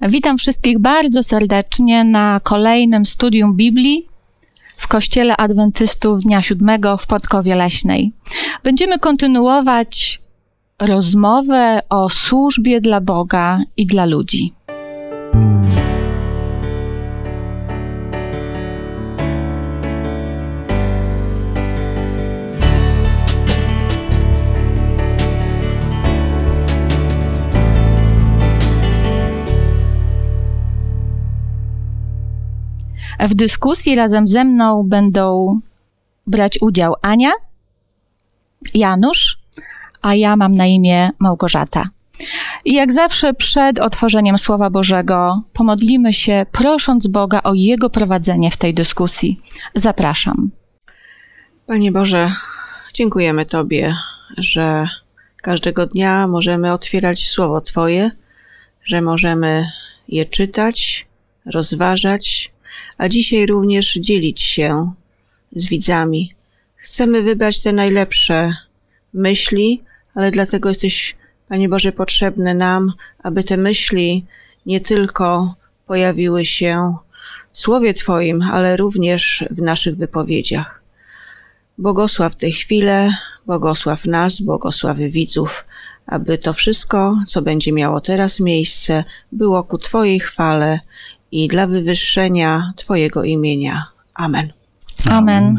Witam wszystkich bardzo serdecznie na kolejnym studium Biblii w Kościele Adwentystów Dnia Siódmego w Podkowie Leśnej. Będziemy kontynuować rozmowę o służbie dla Boga i dla ludzi. W dyskusji razem ze mną będą brać udział Ania, Janusz, a ja mam na imię Małgorzata. I jak zawsze przed otworzeniem Słowa Bożego pomodlimy się, prosząc Boga o Jego prowadzenie w tej dyskusji. Zapraszam. Panie Boże, dziękujemy Tobie, że każdego dnia możemy otwierać Słowo Twoje, że możemy je czytać, rozważać, a dzisiaj również dzielić się z widzami. Chcemy wybrać te najlepsze myśli, ale dlatego jesteś, Panie Boże, potrzebny nam, aby te myśli nie tylko pojawiły się w Słowie Twoim, ale również w naszych wypowiedziach. Błogosław tę chwilę, błogosław nas, błogosław widzów, aby to wszystko, co będzie miało teraz miejsce, było ku Twojej chwale i dla wywyższenia Twojego imienia. Amen. Amen.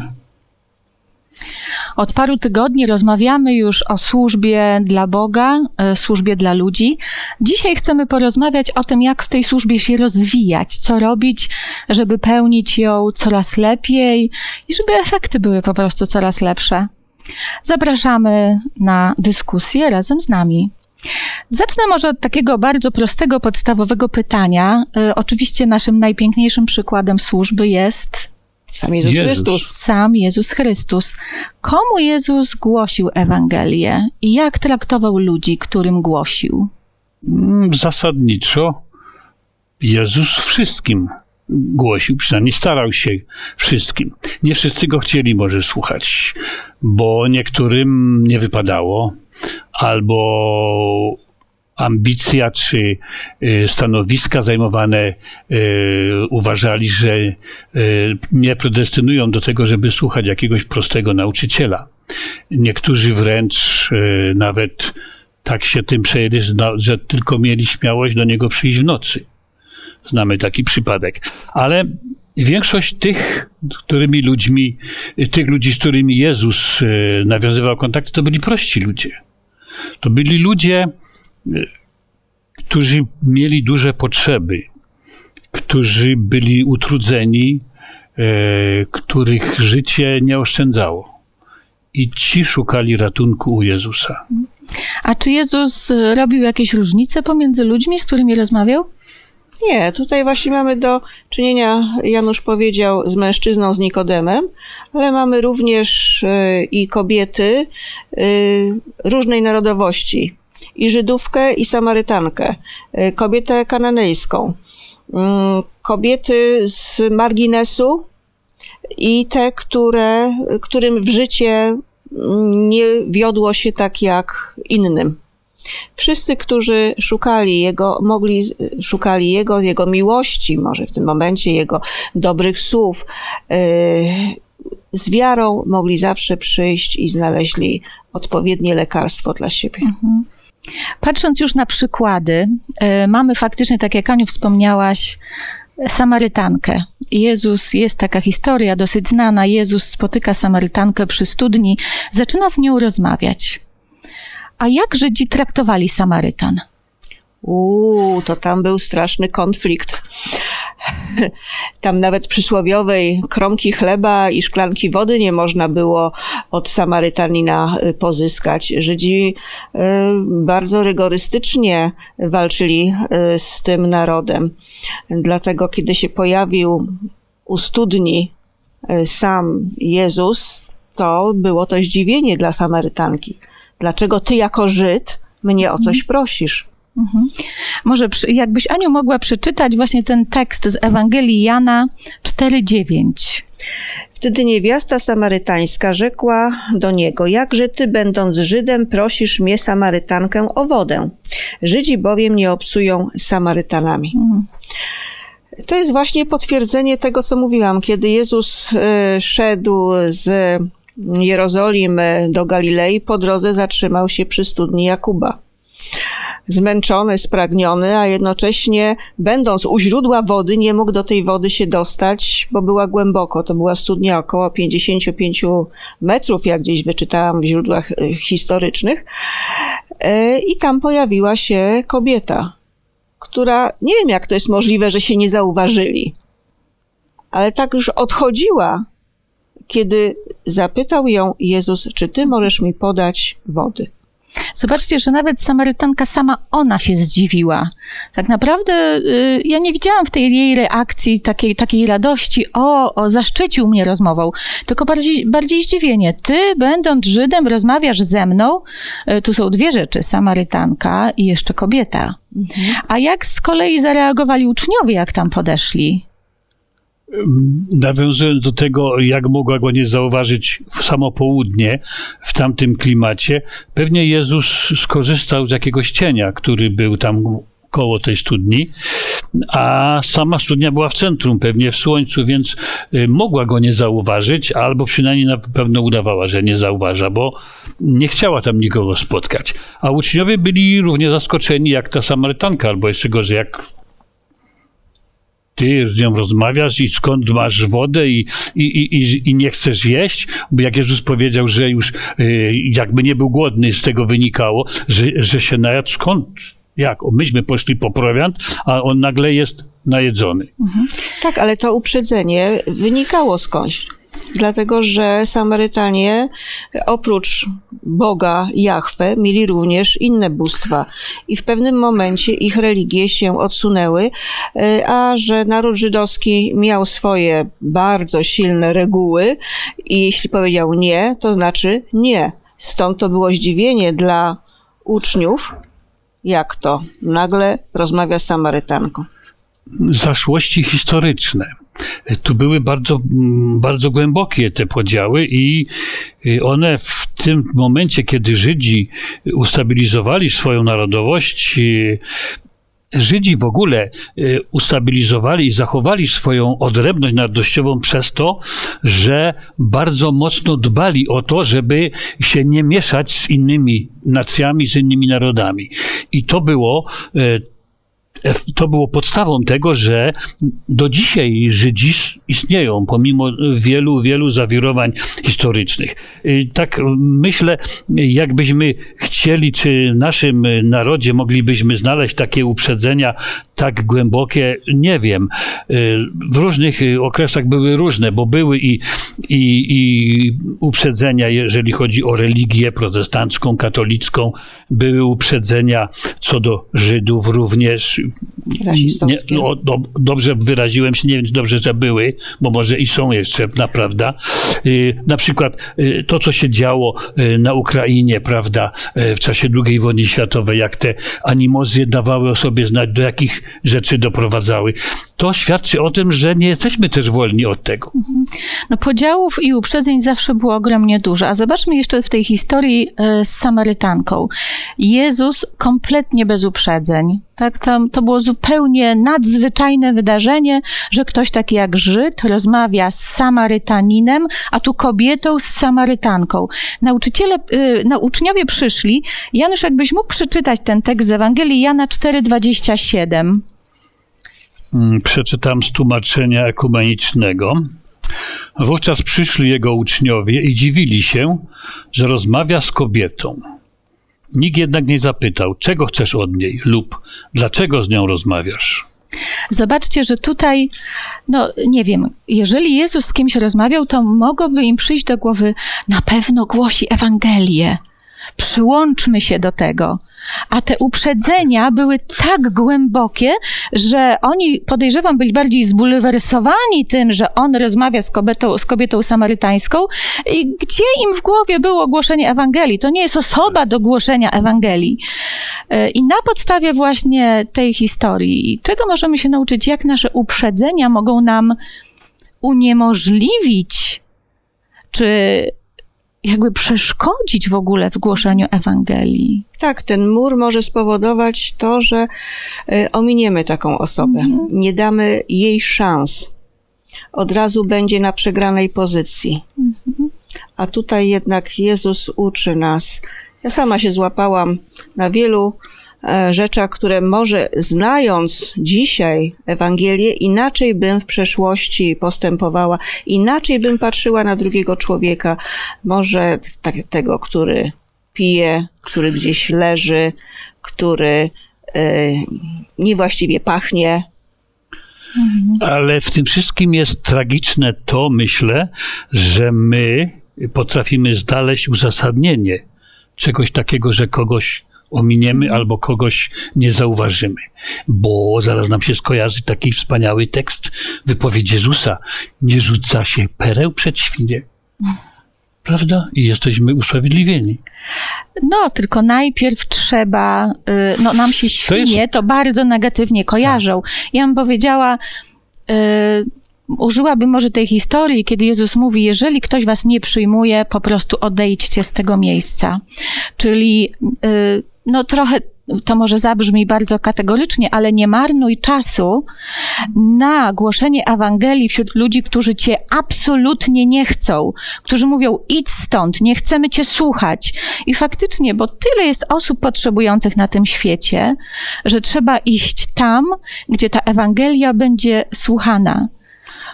Od paru tygodni rozmawiamy już o służbie dla Boga, e, służbie dla ludzi. Dzisiaj chcemy porozmawiać o tym, jak w tej służbie się rozwijać, co robić, żeby pełnić ją coraz lepiej i żeby efekty były po prostu coraz lepsze. Zapraszamy na dyskusję razem z nami. Zacznę może od takiego bardzo prostego, podstawowego pytania. Y, oczywiście naszym najpiękniejszym przykładem służby jest sam Jezus, Jezus, Chrystus. Sam Jezus Chrystus. Komu Jezus głosił Ewangelię i jak traktował ludzi, którym głosił? Mm, zasadniczo Jezus wszystkim głosił, przynajmniej starał się wszystkim. Nie wszyscy go chcieli może słuchać, bo niektórym nie wypadało, albo ambicja czy y, stanowiska zajmowane y, uważali, że y, nie predestynują do tego, żeby słuchać jakiegoś prostego nauczyciela. Niektórzy wręcz nawet tak się tym przejęli, że tylko mieli śmiałość do niego przyjść w nocy. Znamy taki przypadek. Ale większość tych, którymi ludźmi, tych ludzi, z którymi Jezus nawiązywał kontakty, to byli prości ludzie to byli ludzie, e, którzy mieli duże potrzeby, którzy byli utrudzeni, e, których życie nie oszczędzało. I ci szukali ratunku u Jezusa. A czy Jezus robił jakieś różnice pomiędzy ludźmi, z którymi rozmawiał? Nie, tutaj właśnie mamy do czynienia, Janusz powiedział, z mężczyzną, z Nikodemem, ale mamy również y, i kobiety y, różnej narodowości, i Żydówkę, i Samarytankę, y, kobietę kananejską, mm, kobiety z marginesu i te, które, którym w życie nie wiodło się tak jak innym. Wszyscy, którzy szukali Jego, mogli, szukali Jego, Jego miłości, może w tym momencie Jego dobrych słów, yy, z wiarą mogli zawsze przyjść i znaleźli odpowiednie lekarstwo dla siebie. Mhm. Patrząc już na przykłady, yy, mamy faktycznie, tak jak Aniu wspomniałaś, Samarytankę. Jezus, jest taka historia dosyć znana. Jezus spotyka Samarytankę przy studni, zaczyna z nią rozmawiać. A jak Żydzi traktowali Samarytan? Uuu, to tam był straszny konflikt. Tam nawet przysłowiowej kromki chleba i szklanki wody nie można było od Samarytanina y, pozyskać. Żydzi y, bardzo rygorystycznie walczyli y, z tym narodem. Dlatego, kiedy się pojawił u studni sam Jezus, to było to zdziwienie dla Samarytanki. Dlaczego ty jako Żyd mnie o coś prosisz? Mhm. Może przy, jakbyś Aniu mogła przeczytać właśnie ten tekst z Ewangelii Jana 4:9. Wtedy niewiasta samarytańska rzekła do niego: Jakże ty, będąc Żydem, prosisz mnie, Samarytankę, o wodę? Żydzi bowiem nie obcują Samarytanami. Mhm. To jest właśnie potwierdzenie tego, co mówiłam, kiedy Jezus y, szedł z Jerozolimy do Galilei, po drodze zatrzymał się przy studni Jakuba zmęczony, spragniony, a jednocześnie będąc u źródła wody, nie mógł do tej wody się dostać, bo była głęboko. To była studnia około 55 metrów, jak gdzieś wyczytałam w źródłach e, historycznych. E, I tam pojawiła się kobieta, która, nie wiem jak to jest możliwe, że się nie zauważyli, ale tak już odchodziła, kiedy zapytał ją Jezus, czy ty możesz mi podać wody. Zobaczcie, że nawet Samarytanka sama ona się zdziwiła. Tak naprawdę y, ja nie widziałam w tej jej reakcji takiej, takiej radości, o, o, zaszczycił mnie rozmową, tylko bardziej, bardziej zdziwienie. Ty, będąc Żydem, rozmawiasz ze mną. Y, tu są dwie rzeczy, Samarytanka i jeszcze kobieta. Mhm. A jak z kolei zareagowali uczniowie, jak tam podeszli? Nawiązując do tego, jak mogła go nie zauważyć w samo południe, w tamtym klimacie, pewnie Jezus skorzystał z jakiegoś cienia, który był tam koło tej studni, a sama studnia była w centrum, pewnie w słońcu, więc y, mogła go nie zauważyć, albo przynajmniej na pewno udawała, że nie zauważa, bo nie chciała tam nikogo spotkać. A uczniowie byli równie zaskoczeni jak ta Samarytanka, albo jeszcze gorzej, jak ty z nią rozmawiasz i skąd masz wodę i, i, i, i nie chcesz jeść, bo jak Jezus powiedział, że już y, jakby nie był głodny, z tego wynikało, że, że się najadł, skąd? Jak? Myśmy poszli po prowiant, a on nagle jest najedzony. Mhm. Tak, ale to uprzedzenie wynikało skądś dlatego że Samarytanie oprócz Boga Jahwe mieli również inne bóstwa i w pewnym momencie ich religie się odsunęły, e, a że naród żydowski miał swoje bardzo silne reguły i jeśli powiedział nie, to znaczy nie. Stąd to było zdziwienie dla uczniów, jak to nagle rozmawia z Samarytanką. Zaszłości historyczne tu były bardzo, mm, bardzo głębokie te podziały i y, one w tym momencie, kiedy Żydzi ustabilizowali swoją narodowość, y, Żydzi w ogóle y, ustabilizowali i zachowali swoją odrębność narodowościową przez to, że bardzo mocno dbali o to, żeby się nie mieszać z innymi nacjami, z innymi narodami. I to było to było podstawą tego, że do dzisiaj Żydzi istnieją, pomimo wielu, wielu zawirowań historycznych. Y, tak myślę, jakbyśmy chcieli, czy w naszym narodzie moglibyśmy znaleźć takie uprzedzenia tak głębokie, nie wiem. Y, w różnych okresach były różne, bo były i, i, i uprzedzenia, jeżeli chodzi o religię protestancką, katolicką, były uprzedzenia co do Żydów również. Nie, no, do, dobrze wyraziłem się, nie wiem, czy dobrze, że były, bo może i są jeszcze, naprawdę. Y, na przykład y, to, co się działo na Ukrainie, prawda, w czasie II wojny światowej, jak te animozje dawały o sobie znać, do jakich rzeczy doprowadzały. To świadczy o tym, że nie jesteśmy też wolni od tego. No podziałów i uprzedzeń zawsze było ogromnie dużo. A zobaczmy jeszcze w tej historii e, z Samarytanką. Jezus kompletnie bez uprzedzeń. Tak, tam to było zupełnie nadzwyczajne wydarzenie, że ktoś taki jak Żyd rozmawia z Samarytaninem, a tu kobietą z Samarytanką. Nauczyciele, yy, no, uczniowie przyszli. Janusz, jakbyś mógł przeczytać ten tekst z Ewangelii Jana 4,27. Mm, przeczytam z tłumaczenia ekumenicznego. Wówczas przyszli jego uczniowie i dziwili się, że rozmawia z kobietą. Nikt jednak nie zapytał, czego chcesz od niej lub dlaczego z nią rozmawiasz. Zobaczcie, że tutaj, no nie wiem, jeżeli Jezus z kimś rozmawiał, to mogłoby im przyjść do głowy, na pewno głosi Ewangelię Przyłączmy się do tego. A te uprzedzenia były tak głębokie, że oni, podejrzewam, byli bardziej zbulwersowani tym, że on rozmawia z kobietą, z kobietą samarytańską i gdzie im w głowie było głoszenie Ewangelii. To nie jest osoba do głoszenia Ewangelii. E, I na podstawie właśnie tej historii, czego możemy się nauczyć, jak nasze uprzedzenia mogą nam uniemożliwić, czy jakby przeszkodzić w ogóle w głoszeniu Ewangelii. Tak, ten mur może spowodować to, że y, ominiemy taką osobę. Mhm. Nie damy jej szans. Od razu będzie na przegranej pozycji. Mhm. A tutaj jednak Jezus uczy nas. Ja sama się złapałam na wielu rzeczach, które może znając dzisiaj Ewangelię, inaczej bym w przeszłości postępowała, inaczej bym patrzyła na drugiego człowieka, może tak, tego, który pije, który gdzieś leży, który e, niewłaściwie pachnie. Ale w tym wszystkim jest tragiczne to, myślę, że my potrafimy znaleźć uzasadnienie czegoś takiego, że kogoś ominiemy albo kogoś nie zauważymy. Bo zaraz nam się skojarzy taki wspaniały tekst wypowiedzi Jezusa. Nie rzuca się pereł przed świnie. Prawda? I jesteśmy usprawiedliwieni. No, tylko najpierw trzeba, y, no nam się świnie to, jest... to bardzo negatywnie kojarzą. Tak. Ja bym powiedziała, y, użyłabym może tej historii, kiedy Jezus mówi, jeżeli ktoś was nie przyjmuje, po prostu odejdźcie z tego miejsca. Czyli y, no trochę to może zabrzmi bardzo kategorycznie, ale nie marnuj czasu na głoszenie Ewangelii wśród ludzi, którzy cię absolutnie nie chcą, którzy mówią idź stąd, nie chcemy cię słuchać. I faktycznie, bo tyle jest osób potrzebujących na tym świecie, że trzeba iść tam, gdzie ta Ewangelia będzie słuchana.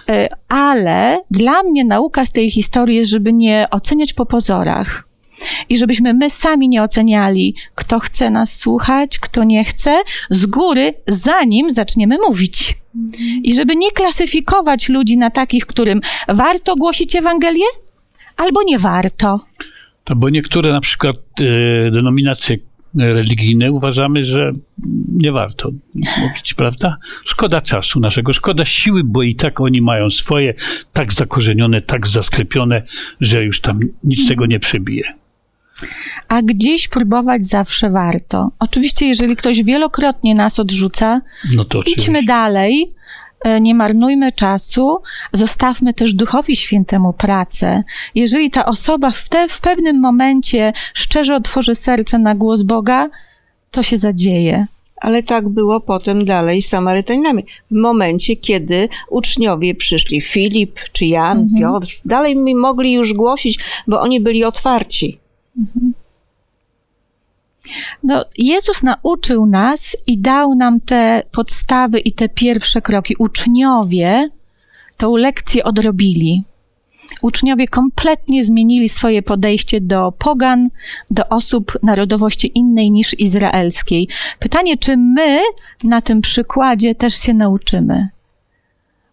E, ale dla mnie nauka z tej historii jest, żeby nie oceniać po pozorach i żebyśmy my sami nie oceniali, kto chce nas słuchać, kto nie chce, z góry, zanim zaczniemy mówić. I żeby nie klasyfikować ludzi na takich, którym warto głosić Ewangelię, albo nie warto. To bo niektóre na przykład e, denominacje religijne uważamy, że nie warto mówić, prawda? Szkoda czasu naszego, szkoda siły, bo i tak oni mają swoje tak zakorzenione, tak zasklepione, że już tam nic tego nie przebije a gdzieś próbować zawsze warto. Oczywiście, jeżeli ktoś wielokrotnie nas odrzuca, no to idźmy dalej, e, nie marnujmy czasu, zostawmy też Duchowi Świętemu pracę. Jeżeli ta osoba w, te, w pewnym momencie szczerze otworzy serce na głos Boga, to się zadzieje. Ale tak było potem dalej z Samarytanami. W momencie, kiedy uczniowie przyszli, Filip czy Jan, mhm. Piotr, dalej mi mogli już głosić, bo oni byli otwarci. No, Jezus nauczył nas i dał nam te podstawy i te pierwsze kroki. Uczniowie tą lekcję odrobili. Uczniowie kompletnie zmienili swoje podejście do pogan, do osób narodowości innej niż izraelskiej. Pytanie, czy my na tym przykładzie też się nauczymy?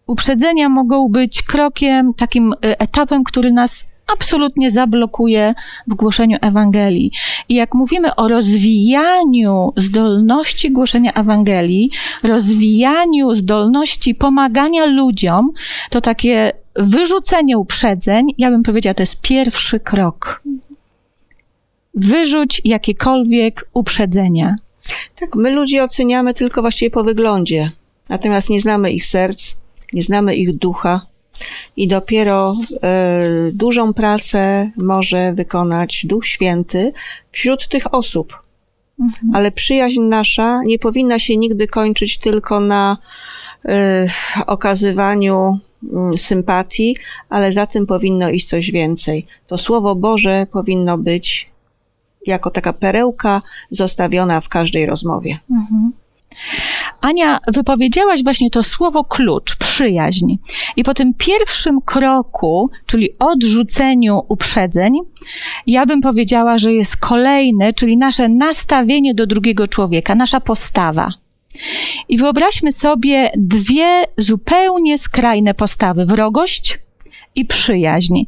Uprzedzenia mogą być krokiem, takim y, etapem, który nas absolutnie zablokuje w głoszeniu Ewangelii. I jak mówimy o rozwijaniu zdolności głoszenia Ewangelii, rozwijaniu zdolności pomagania ludziom, to takie wyrzucenie uprzedzeń, ja bym powiedziała, to jest pierwszy krok. Wyrzuć jakiekolwiek uprzedzenia. Tak, my ludzi oceniamy tylko właściwie po wyglądzie, natomiast nie znamy ich serc, nie znamy ich ducha, i dopiero e, dużą pracę może wykonać Duch Święty wśród tych osób. Mhm. Ale przyjaźń nasza nie powinna się nigdy kończyć tylko na e, okazywaniu mm, sympatii, ale za tym powinno iść coś więcej. To Słowo Boże powinno być jako taka perełka zostawiona w każdej rozmowie. Mhm. Ania, wypowiedziałaś właśnie to słowo klucz, przyjaźń. I po tym pierwszym kroku, czyli odrzuceniu uprzedzeń, ja bym powiedziała, że jest kolejny, czyli nasze nastawienie do drugiego człowieka, nasza postawa. I wyobraźmy sobie dwie zupełnie skrajne postawy: wrogość i przyjaźń.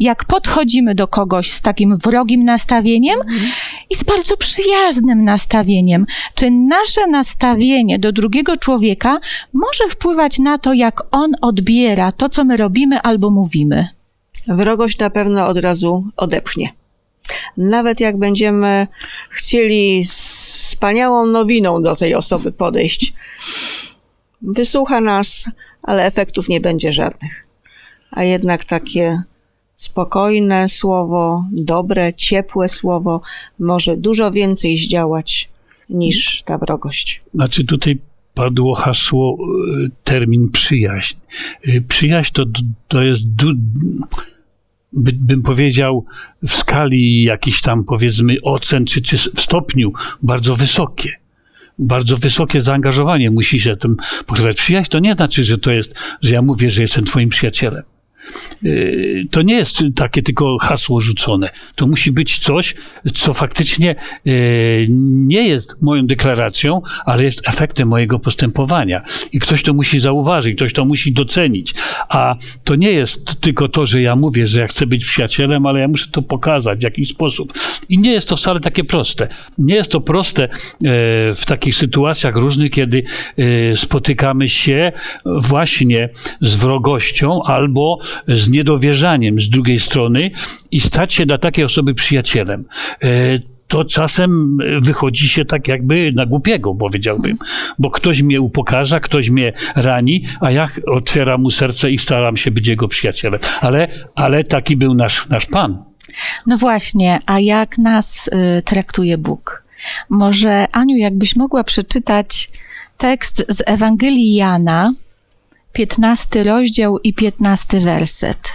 Jak podchodzimy do kogoś z takim wrogim nastawieniem i z bardzo przyjaznym nastawieniem, czy nasze nastawienie do drugiego człowieka może wpływać na to, jak on odbiera to, co my robimy albo mówimy? Wrogość na pewno od razu odepchnie. Nawet jak będziemy chcieli z wspaniałą nowiną do tej osoby podejść, wysłucha nas, ale efektów nie będzie żadnych. A jednak takie spokojne słowo, dobre, ciepłe słowo może dużo więcej zdziałać niż ta wrogość. Znaczy tutaj padło hasło, y, termin przyjaźń. Y, Przyjaźń to, to jest, by, bym powiedział, w skali jakichś tam powiedzmy ocen, czy, czy w stopniu bardzo wysokie. Bardzo wysokie zaangażowanie musi się tym pokrywać. Przyjaźń to nie znaczy, że to jest, że ja mówię, że jestem twoim przyjacielem. To nie jest takie tylko hasło rzucone. To musi być coś, co faktycznie y, nie jest moją deklaracją, ale jest efektem mojego postępowania. I ktoś to musi zauważyć, ktoś to musi docenić. A to nie jest tylko to, że ja mówię, że ja chcę być przyjacielem, ale ja muszę to pokazać w jakiś sposób. I nie jest to wcale takie proste. Nie jest to proste e, w takich sytuacjach różnych, kiedy e, spotykamy się właśnie z wrogością albo z niedowierzaniem z drugiej strony i stać się dla takiej osoby przyjacielem. E, To czasem wychodzi się tak jakby na głupiego, powiedziałbym, bo ktoś mnie upokarza, ktoś mnie rani, a ja otwieram mu serce i staram się być jego przyjacielem. Ale, ale taki był nasz, nasz Pan. No właśnie, a jak nas y, traktuje Bóg? Może Aniu, jakbyś mogła przeczytać tekst z Ewangelii Jana, 15 rozdział i 15 werset.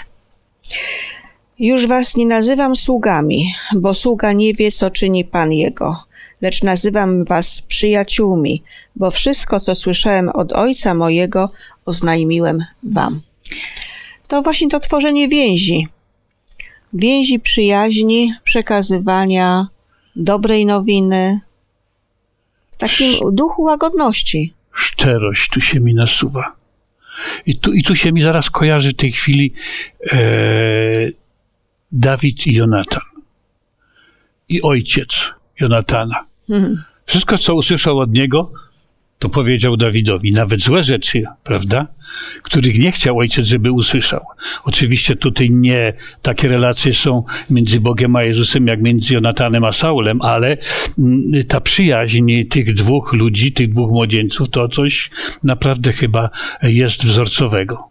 Już was nie nazywam sługami, bo sługa nie wie, co czyni Pan jego, lecz nazywam was przyjaciółmi, bo wszystko, co słyszałem od Ojca mojego, oznajmiłem wam. To właśnie to tworzenie więzi. Więzi przyjaźni, przekazywania dobrej nowiny, w takim duchu łagodności. szczerość tu się mi nasuwa. I tu, i tu się mi zaraz kojarzy w tej chwili e, Dawid i Jonatan. I ojciec Jonatana. Mhm. Wszystko, co usłyszał od niego, to powiedział Dawidowi. Nawet złe rzeczy, prawda? Których nie chciał ojciec, żeby usłyszał. Oczywiście tutaj nie takie relacje są między Bogiem a Jezusem, jak między Jonatanem a Saulem, ale mm, ta przyjaźń tych dwóch ludzi, tych dwóch młodzieńców, to coś naprawdę chyba jest wzorcowego.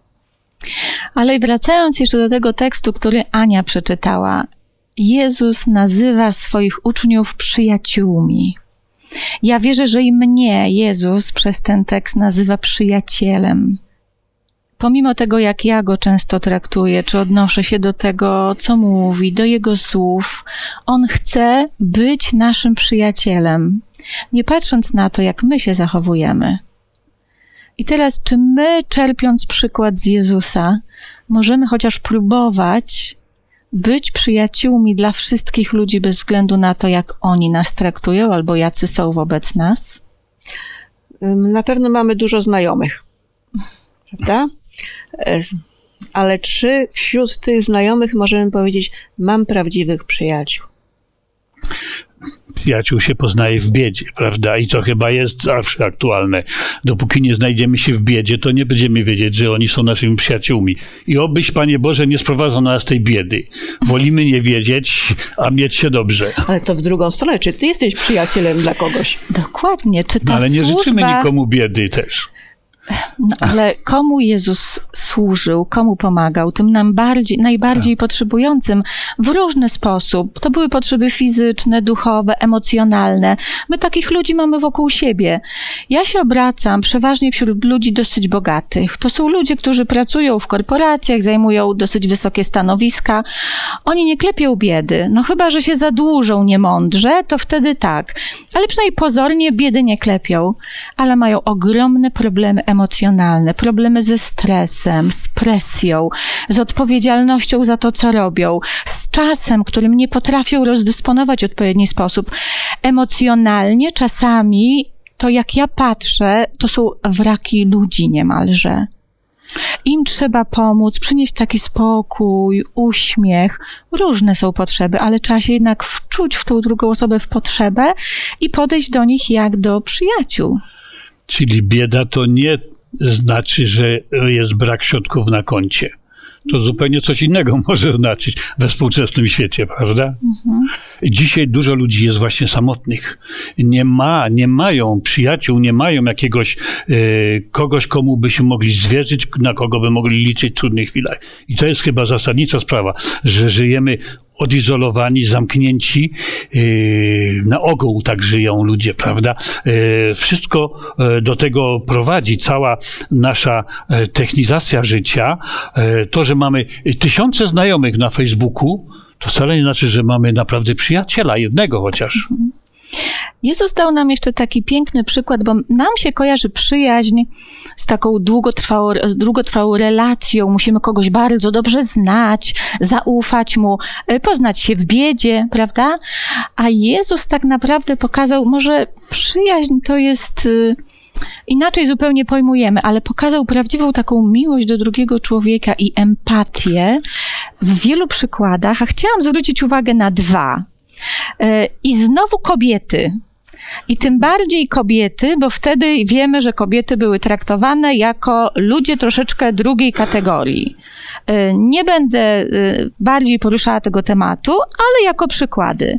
Ale wracając jeszcze do tego tekstu, który Ania przeczytała, Jezus nazywa swoich uczniów przyjaciółmi. Ja wierzę, że i mnie Jezus przez ten tekst nazywa przyjacielem. Pomimo tego, jak ja go często traktuję, czy odnoszę się do tego, co mówi, do jego słów, on chce być naszym przyjacielem, nie patrząc na to, jak my się zachowujemy. I teraz, czy my, czerpiąc przykład z Jezusa, możemy chociaż próbować być przyjaciółmi dla wszystkich ludzi bez względu na to, jak oni nas traktują albo jacy są wobec nas? Na pewno mamy dużo znajomych, prawda? Ale czy wśród tych znajomych możemy powiedzieć, mam prawdziwych przyjaciół? Przyjaciół się poznaje w biedzie, prawda? I to chyba jest zawsze aktualne. Dopóki nie znajdziemy się w biedzie, to nie będziemy wiedzieć, że oni są naszymi przyjaciółmi. I obyś, Panie Boże, nie sprowadzał na nas tej biedy. Wolimy nie wiedzieć, a mieć się dobrze. Ale to w drugą stronę, czy ty jesteś przyjacielem dla kogoś? Dokładnie. Czy ta No, ale nie służba... życzymy nikomu biedy też. No, ale komu Jezus służył, komu pomagał? Tym nam bardziej, najbardziej potrzebującym w różny sposób. To były potrzeby fizyczne, duchowe, emocjonalne. My takich ludzi mamy wokół siebie. Ja się obracam przeważnie wśród ludzi dosyć bogatych. To są ludzie, którzy pracują w korporacjach, zajmują dosyć wysokie stanowiska. Oni nie klepią biedy. No chyba, że się zadłużą niemądrze, to wtedy tak. Ale przynajmniej pozornie biedy nie klepią. Ale mają ogromne problemy emocjonalne, problemy ze stresem, z presją, z odpowiedzialnością za to, co robią, z czasem, którym nie potrafią rozdysponować w odpowiedni sposób. Emocjonalnie czasami to jak ja patrzę, to są wraki ludzi niemalże. Im trzeba pomóc, przynieść taki spokój, uśmiech. Różne są potrzeby, ale trzeba się jednak wczuć w tą drugą osobę w potrzebę i podejść do nich jak do przyjaciół. Czyli bieda to nie znaczy, że jest brak środków na koncie. To zupełnie coś innego może znaczyć we współczesnym świecie, prawda? Mhm. Dzisiaj dużo ludzi jest właśnie samotnych. Nie ma, nie mają przyjaciół, nie mają jakiegoś y, kogoś, komu by się mogli zwierzyć, na kogo by mogli liczyć w trudnych chwilach. I to jest chyba zasadnicza sprawa, że żyjemy odizolowani, zamknięci. Yy, na ogół tak żyją ludzie, prawda? Yy, wszystko yy, do tego prowadzi, cała nasza technizacja życia. To, że mamy tysiące znajomych na Facebooku, to wcale nie znaczy, że mamy naprawdę przyjaciela, jednego chociaż. Mhm. Jezus dał nam jeszcze taki piękny przykład, bo nam się kojarzy przyjaźń z taką długotrwałą, z długotrwałą relacją. Musimy kogoś bardzo dobrze znać, zaufać mu, y, poznać się w biedzie, prawda? A Jezus tak naprawdę pokazał, może przyjaźń to jest y, inaczej zupełnie pojmujemy, ale pokazał prawdziwą taką miłość do drugiego człowieka i empatię w wielu przykładach, a chciałam zwrócić uwagę na dwa. E, I znowu kobiety. I tym bardziej kobiety, bo wtedy wiemy, że kobiety były traktowane jako ludzie troszeczkę drugiej kategorii. E, nie będę e, bardziej poruszała tego tematu, ale jako przykłady.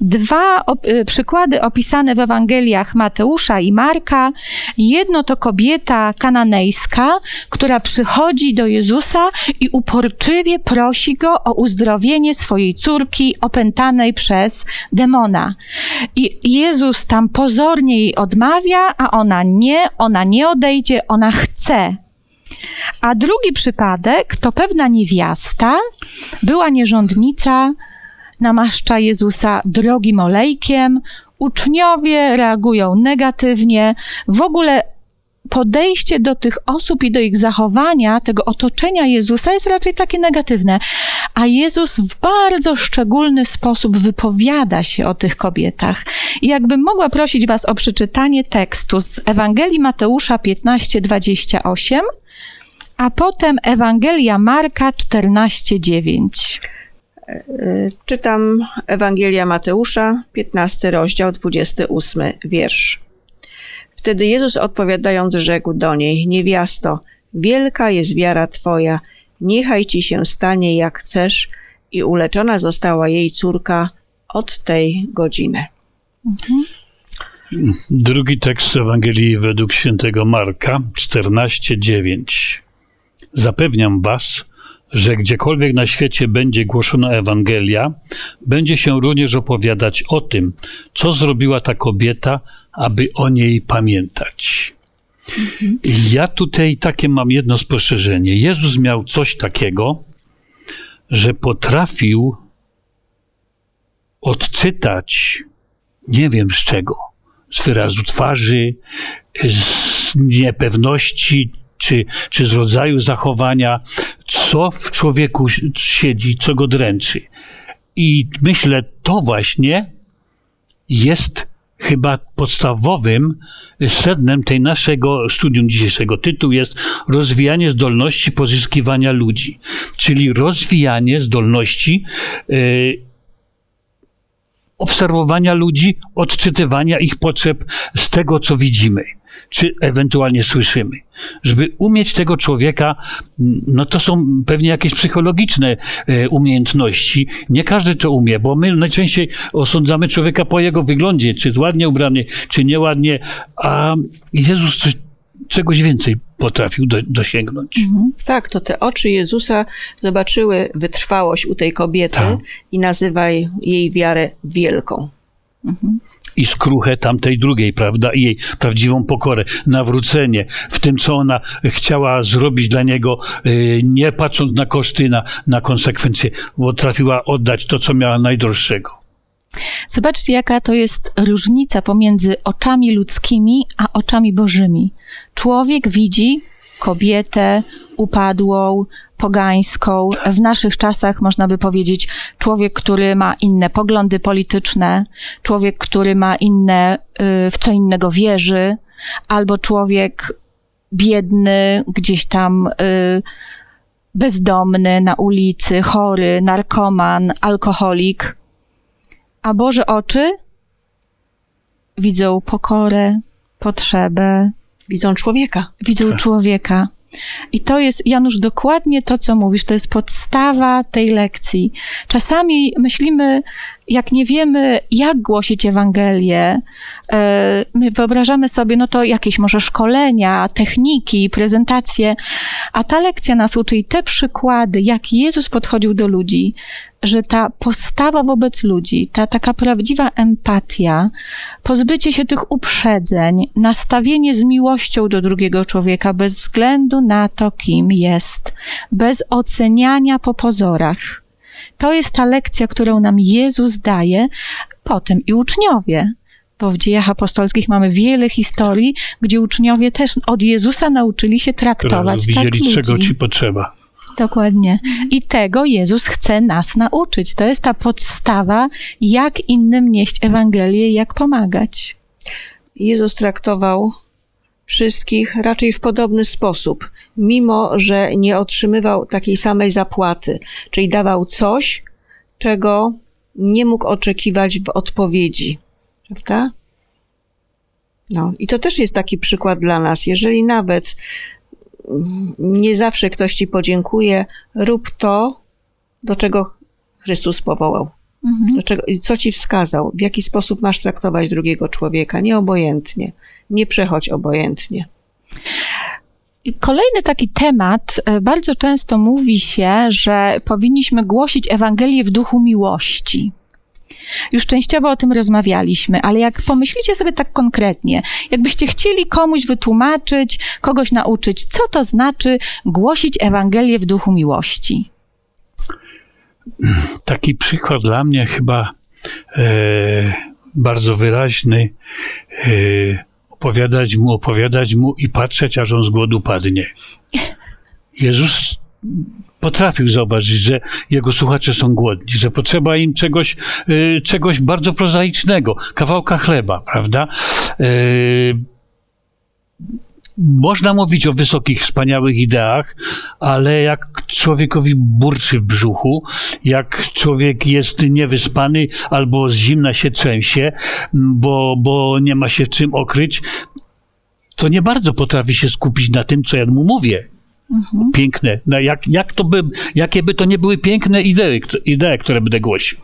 Dwa op e, przykłady opisane w Ewangeliach Mateusza i Marka. Jedno to kobieta kananejska, która przychodzi do Jezusa i uporczywie prosi go o uzdrowienie swojej córki opętanej przez demona. I Jezus tam pozornie jej odmawia, a ona nie, ona nie odejdzie, ona chce. A drugi przypadek to pewna niewiasta, była nierządnica, namaszcza Jezusa drogim olejkiem, uczniowie reagują negatywnie, w ogóle podejście do tych osób i do ich zachowania, tego otoczenia Jezusa jest raczej takie negatywne. A Jezus w bardzo szczególny sposób wypowiada się o tych kobietach. I jakbym mogła prosić Was o przeczytanie tekstu z Ewangelii Mateusza 15:28, a potem Ewangelia Marka 14:9. Czytam Ewangelia Mateusza, 15 rozdział, 28 wiersz. Wtedy Jezus odpowiadając rzekł do niej, niewiasto, wielka jest wiara Twoja, niechaj Ci się stanie jak chcesz i uleczona została jej córka od tej godziny. Mhm. Drugi tekst Ewangelii według świętego Marka 14:9. Zapewniam was, że gdziekolwiek na świecie będzie głoszona Ewangelia, będzie się również opowiadać o tym, co zrobiła ta kobieta, aby o niej pamiętać. Ja tutaj takie mam jedno spostrzeżenie. Jezus miał coś takiego, że potrafił odczytać, nie wiem z czego, z wyrazu twarzy, z niepewności, czy, czy z rodzaju zachowania, co w człowieku siedzi, co go dręczy. I myślę, to właśnie jest chyba podstawowym sednem tej naszego studium dzisiejszego. Tytuł jest Rozwijanie zdolności pozyskiwania ludzi, czyli rozwijanie zdolności yy, obserwowania ludzi, odczytywania ich potrzeb z tego, co widzimy czy ewentualnie słyszymy. Żeby umieć tego człowieka, no to są pewnie jakieś psychologiczne e, umiejętności. Nie każdy to umie, bo my najczęściej osądzamy człowieka po jego wyglądzie, czy ładnie ubrany, czy nieładnie, a Jezus coś, czegoś więcej potrafił do, dosięgnąć. Mhm. Tak, to te oczy Jezusa zobaczyły wytrwałość u tej kobiety tak. i nazywaj jej wiarę wielką. Mhm i skruchę tamtej drugiej, prawda? I jej prawdziwą pokorę, nawrócenie w tym, co ona chciała zrobić dla niego, y, nie patrząc na koszty, na, na konsekwencje, bo trafiła oddać to, co miała najdroższego. Zobaczcie, jaka to jest różnica pomiędzy oczami ludzkimi a oczami bożymi. Człowiek widzi kobietę upadłą, pogańską. W naszych czasach można by powiedzieć człowiek, który ma inne poglądy polityczne, człowiek, który ma inne, y, w co innego wierzy, albo człowiek biedny, gdzieś tam y, bezdomny na ulicy, chory, narkoman, alkoholik. A Boże oczy widzą pokorę, potrzebę, Widzą człowieka. widzą człowieka. I to jest, Janusz, dokładnie to, co mówisz. To jest podstawa tej lekcji. Czasami myślimy, jak nie wiemy, jak głosić Ewangelię, e, my wyobrażamy sobie, no to jakieś może szkolenia, techniki, prezentacje, a ta lekcja nas uczy i te przykłady, jak Jezus podchodził do ludzi, że ta postawa wobec ludzi, ta taka prawdziwa empatia, pozbycie się tych uprzedzeń, nastawienie z miłością do drugiego człowieka bez względu na to, kim jest, bez oceniania po pozorach. To jest ta lekcja, którą nam Jezus daje, potem i uczniowie. Bo w dziejach apostolskich mamy wiele historii, gdzie uczniowie też od Jezusa nauczyli się traktować tak widzieli, ludzi. czego ci potrzeba. Dokładnie. I tego Jezus chce nas nauczyć. To jest ta podstawa, jak innym nieść Ewangelię jak pomagać. Jezus traktował wszystkich raczej w podobny sposób, mimo że nie otrzymywał takiej samej zapłaty, czyli dawał coś, czego nie mógł oczekiwać w odpowiedzi. Prawda? No, i to też jest taki przykład dla nas. Jeżeli nawet nie zawsze ktoś ci podziękuje, rób to, do czego Chrystus powołał. Do czego, co ci wskazał? W jaki sposób masz traktować drugiego człowieka? Nieobojętnie. Nie przechodź obojętnie. Kolejny taki temat, e, bardzo często mówi się, że powinniśmy głosić Ewangelię w duchu miłości. Już częściowo o tym rozmawialiśmy, ale jak pomyślicie sobie tak konkretnie, jakbyście chcieli komuś wytłumaczyć, kogoś nauczyć, co to znaczy głosić Ewangelię w duchu miłości? Taki przykład dla mnie chyba e, bardzo wyraźny. E, opowiadać mu, opowiadać mu i patrzeć, aż on z głodu padnie. Jezus potrafił zauważyć, że jego słuchacze są głodni, że potrzeba im czegoś, e, czegoś bardzo prozaicznego, kawałka chleba, prawda? E, można mówić o wysokich, wspaniałych ideach, ale jak człowiekowi burczy w brzuchu, jak człowiek jest niewyspany albo z zimna się trzęsie, bo, bo nie ma się czym okryć, to nie bardzo potrafi się skupić na tym, co ja mu mówię. Piękne. No jak, jak to by, jakie by to nie były piękne idee, idee, które będę głosił.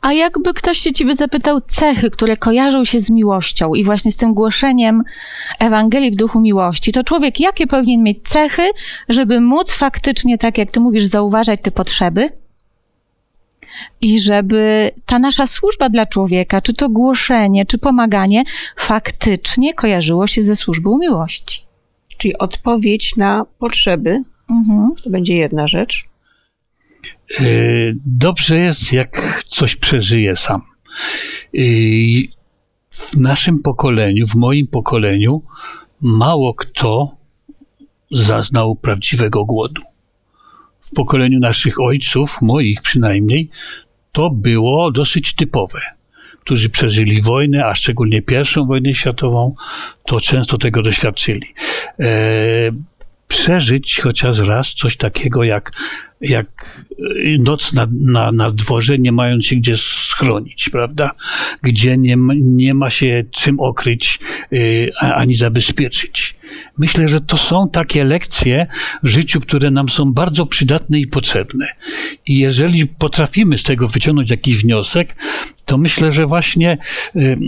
A jakby ktoś się ciebie zapytał cechy, które kojarzą się z miłością i właśnie z tym głoszeniem Ewangelii w duchu miłości, to człowiek jakie powinien mieć cechy, żeby móc faktycznie, tak jak ty mówisz, zauważać te potrzeby? I żeby ta nasza służba dla człowieka, czy to głoszenie, czy pomaganie, faktycznie kojarzyło się ze służbą miłości. Czyli odpowiedź na potrzeby, Mhm. to będzie jedna rzecz. E, Dobrze jest, jak coś przeżyje sam. E, W naszym pokoleniu, w moim pokoleniu, mało kto zaznał prawdziwego głodu. W pokoleniu naszych ojców, moich przynajmniej, to było dosyć typowe. Którzy przeżyli wojnę, a szczególnie pierwszą wojnę światową, to często tego doświadczyli. E, przeżyć chociaż raz coś takiego jak, jak noc na, na, na dworze, nie mając się gdzie schronić, prawda? Gdzie nie, nie ma się czym okryć a- ani zabezpieczyć. Myślę, że to są takie lekcje w życiu, które nam są bardzo przydatne i potrzebne. I jeżeli potrafimy z tego wyciągnąć jakiś wniosek, to myślę, że właśnie y,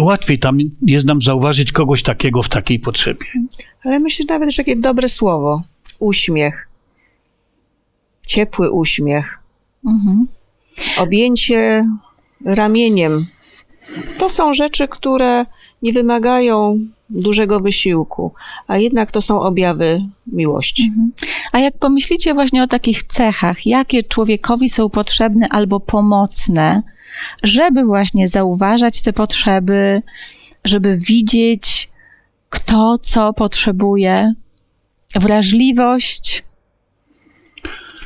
łatwiej tam jest nam zauważyć kogoś takiego w takiej potrzebie. Ale myślę że nawet, że takie dobre słowo. Uśmiech. Ciepły uśmiech. Mhm. Objęcie ramieniem. To są rzeczy, które nie wymagają dużego wysiłku, a jednak to są objawy miłości. A jak pomyślicie właśnie o takich cechach, jakie człowiekowi są potrzebne albo pomocne, żeby właśnie zauważać te potrzeby, żeby widzieć, kto co potrzebuje, wrażliwość,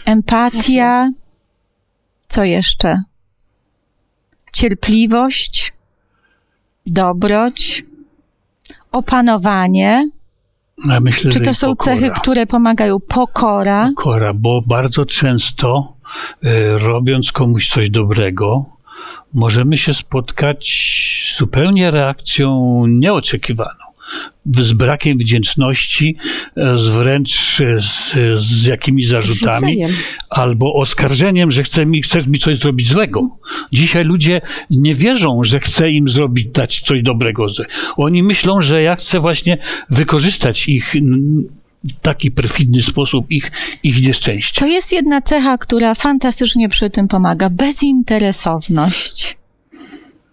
empatia, co jeszcze? Cierpliwość, dobroć, opanowanie, Ja myślę, Czy to są pokora. cechy, które pomagają pokora? Pokora, bo bardzo często e, robiąc komuś coś dobrego, możemy się spotkać z zupełnie reakcją nieoczekiwaną. Z brakiem wdzięczności, e, z wręcz e, z, z jakimiś zarzutami, Rzuceniem. albo oskarżeniem, że chce mi, chcesz mi coś zrobić złego. Dzisiaj ludzie nie wierzą, że chcę im zrobić, dać coś dobrego. Oni myślą, że ja chcę właśnie wykorzystać ich taki perfidny sposób, ich, ich nieszczęście. To jest jedna cecha, która fantastycznie przy tym pomaga. Bezinteresowność.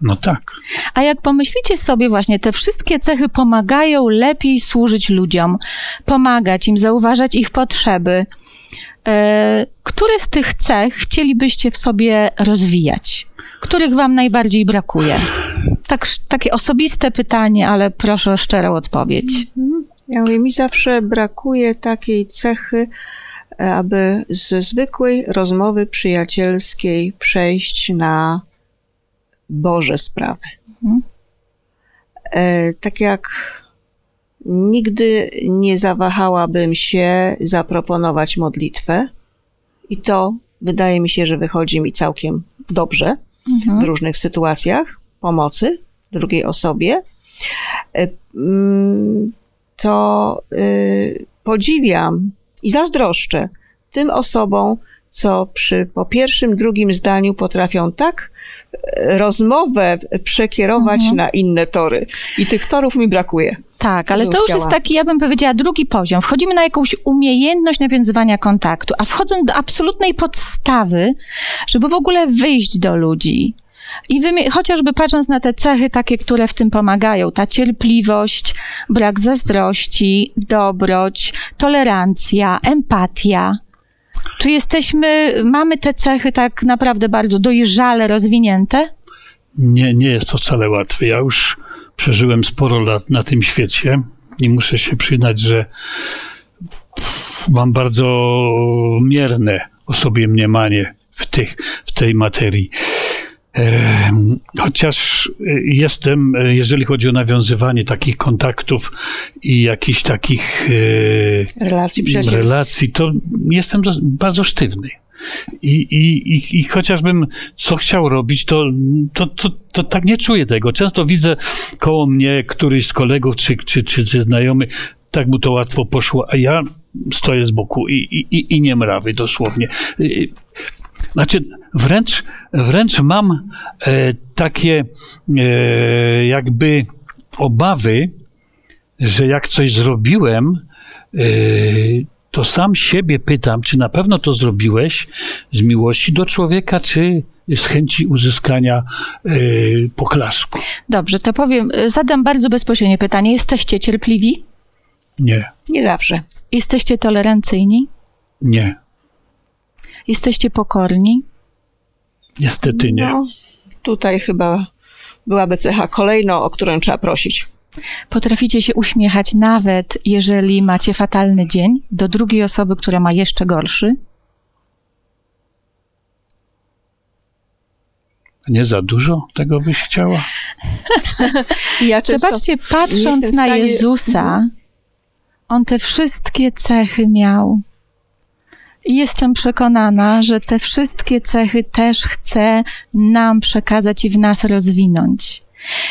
No tak. A jak pomyślicie sobie właśnie, te wszystkie cechy pomagają lepiej służyć ludziom, pomagać im, zauważać ich potrzeby. E, które z tych cech chcielibyście w sobie rozwijać? Których wam najbardziej brakuje? Tak, takie osobiste pytanie, ale proszę o szczerą odpowiedź. Ja mówię, mi zawsze brakuje takiej cechy, e, aby ze zwykłej rozmowy przyjacielskiej przejść na Boże sprawy. Mhm. E, tak jak nigdy nie zawahałabym się zaproponować modlitwę, i to wydaje mi się, że wychodzi mi całkiem dobrze w różnych sytuacjach pomocy drugiej osobie, e, mm, to y, podziwiam i zazdroszczę tym osobom, co przy po pierwszym, drugim zdaniu potrafią tak e, rozmowę przekierować na inne tory. I tych torów mi brakuje. Tak, ale to już chciała. jest taki, ja bym powiedziała, drugi poziom. Wchodzimy na jakąś umiejętność nawiązywania kontaktu, a wchodząc do absolutnej podstawy, żeby w ogóle wyjść do ludzi. I wymie- chociażby patrząc na te cechy takie, które w tym pomagają, ta cierpliwość, brak zazdrości, dobroć, tolerancja, empatia. Czy jesteśmy, mamy te cechy tak naprawdę bardzo dojrzale rozwinięte? Nie, nie jest to wcale łatwe. Ja już przeżyłem sporo lat na tym świecie i muszę się przyznać, że mam bardzo mierne o sobie mniemanie w, tych, w tej materii. Chociaż e, jestem, e, jeżeli chodzi o nawiązywanie takich kontaktów i jakichś takich e, Relacji relacji, to jestem bardzo sztywny. I, i, i, I chociażbym co chciał robić, to, to, to, to tak nie czuję tego. Często widzę koło mnie któryś z kolegów czy, czy, czy, czy znajomy, tak mu to łatwo poszło, a ja stoję z boku i, i- i nie mrawy dosłownie. Znaczy, wręcz, wręcz mam e, takie e, jakby obawy, że jak coś zrobiłem, e, to sam siebie pytam, czy na pewno to zrobiłeś z miłości do człowieka, czy z chęci uzyskania e, poklasku. Dobrze, to powiem, zadam bardzo bezpośrednie pytanie. Jesteście cierpliwi? Nie, Nie zawsze. Jesteście tolerancyjni? nie, Jesteście pokorni? niestety nie. No, tutaj chyba byłaby cecha kolejna, o którą trzeba prosić. Potraficie się uśmiechać nawet, jeżeli macie fatalny dzień, do drugiej osoby, która ma jeszcze gorszy? Nie za dużo tego byś chciała? Ja Zobaczcie, patrząc na stanie-. Jezusa, on te wszystkie cechy miał. Jestem przekonana, że te wszystkie cechy też chce nam przekazać i w nas rozwinąć.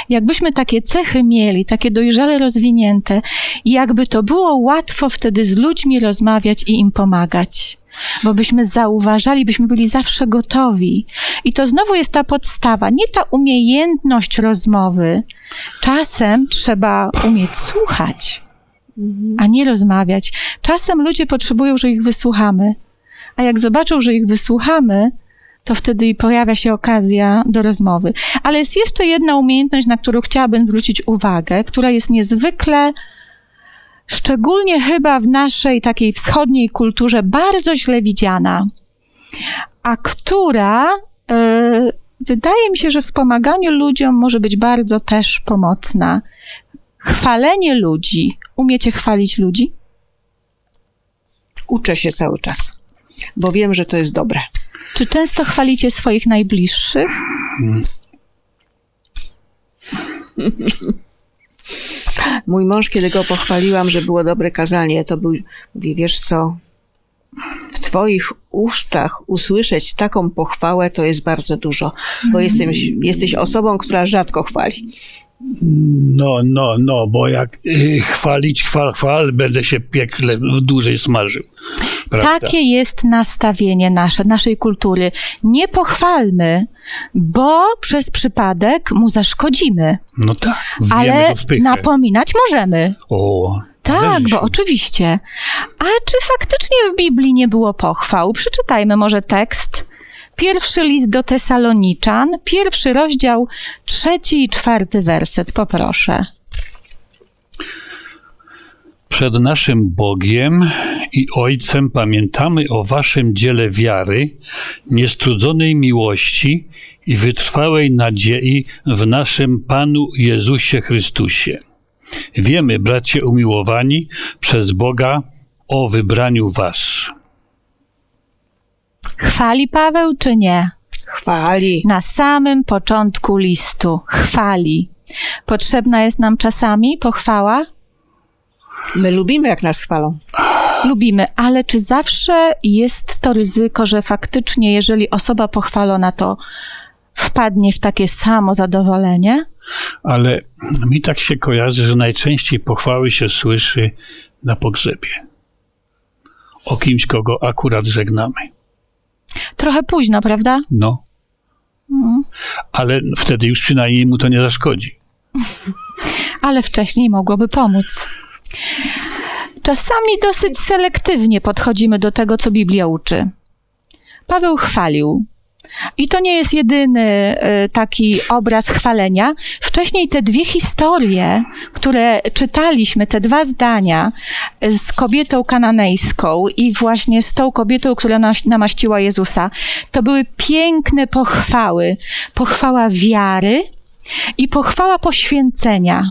Jakbyśmy takie cechy mieli, takie dojrzale rozwinięte, jakby to było łatwo wtedy z ludźmi rozmawiać i im pomagać. Bo byśmy zauważali, byśmy byli zawsze gotowi. I to znowu jest ta podstawa, nie ta umiejętność rozmowy. Czasem trzeba umieć słuchać, a nie rozmawiać. Czasem ludzie potrzebują, że ich wysłuchamy, a jak zobaczą, że ich wysłuchamy, to wtedy pojawia się okazja do rozmowy. Ale jest jeszcze jedna umiejętność, na którą chciałabym zwrócić uwagę, która jest niezwykle, szczególnie chyba w naszej takiej wschodniej kulturze, bardzo źle widziana, a która e, wydaje mi się, że w pomaganiu ludziom może być bardzo też pomocna. Chwalenie ludzi. Umiecie chwalić ludzi? Uczę się cały czas, bo wiem, że to jest dobre. Czy często chwalicie swoich najbliższych? Mój mąż, kiedy go pochwaliłam, że było dobre kazanie, to był, mówi, wiesz co, w Twoich ustach usłyszeć taką pochwałę to jest bardzo dużo, bo jesteś, jesteś osobą, która rzadko chwali. No, no, no, bo jak y, chwalić, chwal, chwal, będę się piekle w dłużej smażył. Prawda? Takie jest nastawienie nasze, naszej kultury. Nie pochwalmy, bo przez przypadek mu zaszkodzimy, No tak, ale napominać możemy. O, Tak, bo oczywiście. A czy faktycznie w Biblii nie było pochwał? Przeczytajmy może tekst. Pierwszy list do Tesaloniczan, pierwszy rozdział, trzeci i czwarty werset, poproszę. Przed naszym Bogiem i Ojcem pamiętamy o Waszym dziele wiary, niestrudzonej miłości i wytrwałej nadziei w naszym Panu Jezusie Chrystusie. Wiemy, bracie umiłowani, przez Boga o wybraniu Was. Chwali Paweł czy nie? Chwali. Na samym początku listu chwali. Potrzebna jest nam czasami pochwała? My lubimy, jak nas chwalą. Lubimy, ale czy zawsze jest to ryzyko, że faktycznie, jeżeli osoba pochwalona, to wpadnie w takie samo zadowolenie? Ale mi tak się kojarzy, że najczęściej pochwały się słyszy na pogrzebie. O kimś, kogo akurat żegnamy. Trochę późno, prawda? No. Ale wtedy już przynajmniej mu to nie zaszkodzi. ale wcześniej mogłoby pomóc. Czasami dosyć selektywnie podchodzimy do tego, co Biblia uczy. Paweł chwalił. I to nie jest jedyny y, taki obraz chwalenia. Wcześniej te dwie historie, które czytaliśmy, te dwa zdania z kobietą kananejską i właśnie z tą kobietą, która namaściła Jezusa, to były piękne pochwały. Pochwała wiary i pochwała poświęcenia.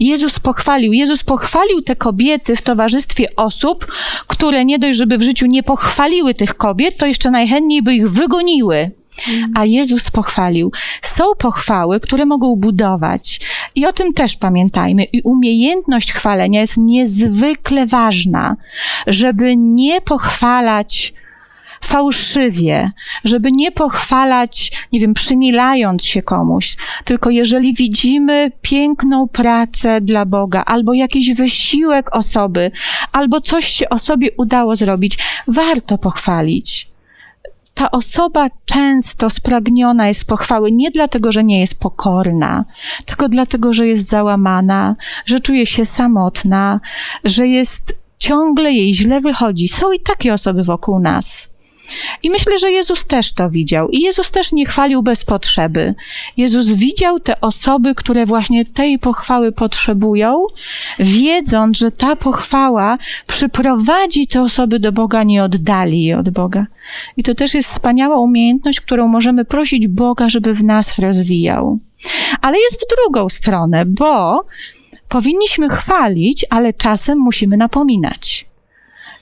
Jezus pochwalił. Jezus pochwalił te kobiety w towarzystwie osób, które nie dość, żeby w życiu nie pochwaliły tych kobiet, to jeszcze najchętniej by ich wygoniły. A Jezus pochwalił. Są pochwały, które mogą budować. I o tym też pamiętajmy. I umiejętność chwalenia jest niezwykle ważna, żeby nie pochwalać fałszywie, żeby nie pochwalać, nie wiem, przymilając się komuś, tylko jeżeli widzimy piękną pracę dla Boga, albo jakiś wysiłek osoby, albo coś się osobie udało zrobić, warto pochwalić. Ta osoba często spragniona jest pochwały nie dlatego, że nie jest pokorna, tylko dlatego, że jest załamana, że czuje się samotna, że jest ciągle jej źle wychodzi. Są i takie osoby wokół nas. I myślę, że Jezus też to widział. I Jezus też nie chwalił bez potrzeby. Jezus widział te osoby, które właśnie tej pochwały potrzebują, wiedząc, że ta pochwała przyprowadzi te osoby do Boga, nie oddali je od Boga. I to też jest wspaniała umiejętność, którą możemy prosić Boga, żeby w nas rozwijał. Ale jest w drugą stronę, bo powinniśmy chwalić, ale czasem musimy napominać.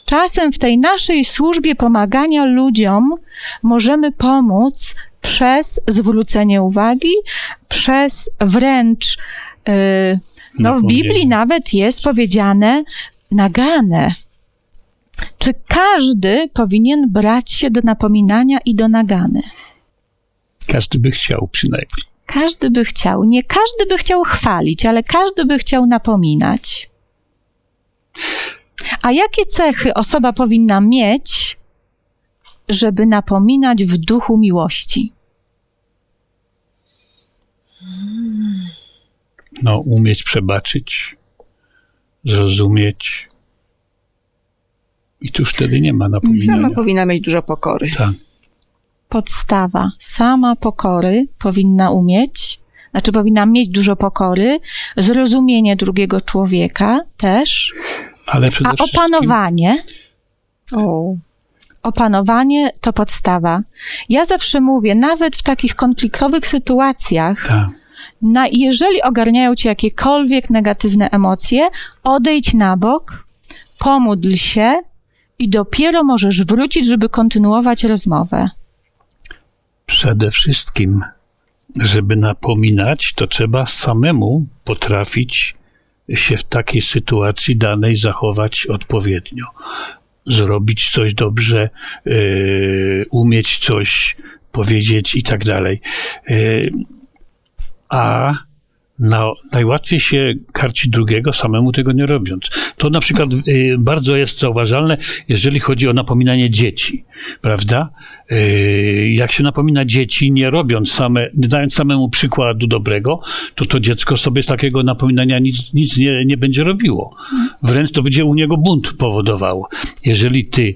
Czasem w tej naszej służbie pomagania ludziom możemy pomóc przez zwrócenie uwagi, przez wręcz, yy, no w. Biblii nawet jest powiedziane nagane. Czy każdy powinien brać się do napominania i do nagany? Każdy by chciał przynajmniej. Każdy by chciał. Nie każdy by chciał chwalić, ale każdy by chciał napominać. A jakie cechy osoba powinna mieć, żeby napominać w duchu miłości? No, umieć przebaczyć, zrozumieć. I tu wtedy nie ma Sama napominania. powinna mieć dużo pokory. Tak. Podstawa. Sama pokory powinna umieć, znaczy powinna mieć dużo pokory, zrozumienie drugiego człowieka też, Ale przede a wszystkim opanowanie. O. Opanowanie to podstawa. Ja zawsze mówię, nawet w takich konfliktowych sytuacjach, Tak. na, jeżeli ogarniają cię jakiekolwiek negatywne emocje, odejdź na bok, pomódl się i dopiero możesz wrócić, żeby kontynuować rozmowę. Przede wszystkim, żeby napominać, to trzeba samemu potrafić się w takiej sytuacji danej zachować odpowiednio. Zrobić coś dobrze, yy, umieć coś powiedzieć i tak dalej. Yy, a na, najłatwiej się karci drugiego, samemu tego nie robiąc. To na przykład y, bardzo jest zauważalne, jeżeli chodzi o napominanie dzieci, prawda? Y, jak się napomina dzieci, nie robiąc same, nie dając samemu przykładu dobrego, to to dziecko sobie z takiego napominania nic, nic nie, nie będzie robiło. Wręcz to będzie u niego bunt powodowało. Jeżeli ty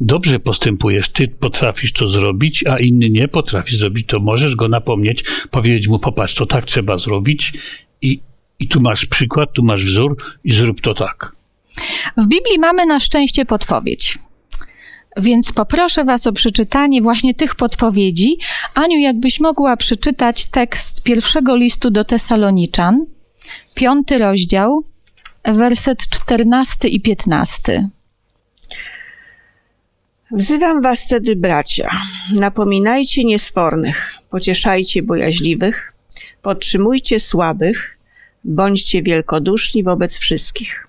dobrze postępujesz, ty potrafisz to zrobić, a inny nie potrafi zrobić, to możesz go napomnieć, powiedzieć mu, popatrz, to tak trzeba zrobić i, i tu masz przykład, tu masz wzór i zrób to tak. W Biblii mamy na szczęście podpowiedź. Więc poproszę Was o przeczytanie właśnie tych podpowiedzi. Aniu, jakbyś mogła przeczytać tekst pierwszego listu do Tesaloniczan, piąty rozdział, werset czternasty i piętnasty. Wzywam was wtedy, bracia, napominajcie niesfornych, pocieszajcie bojaźliwych, podtrzymujcie słabych, bądźcie wielkoduszni wobec wszystkich.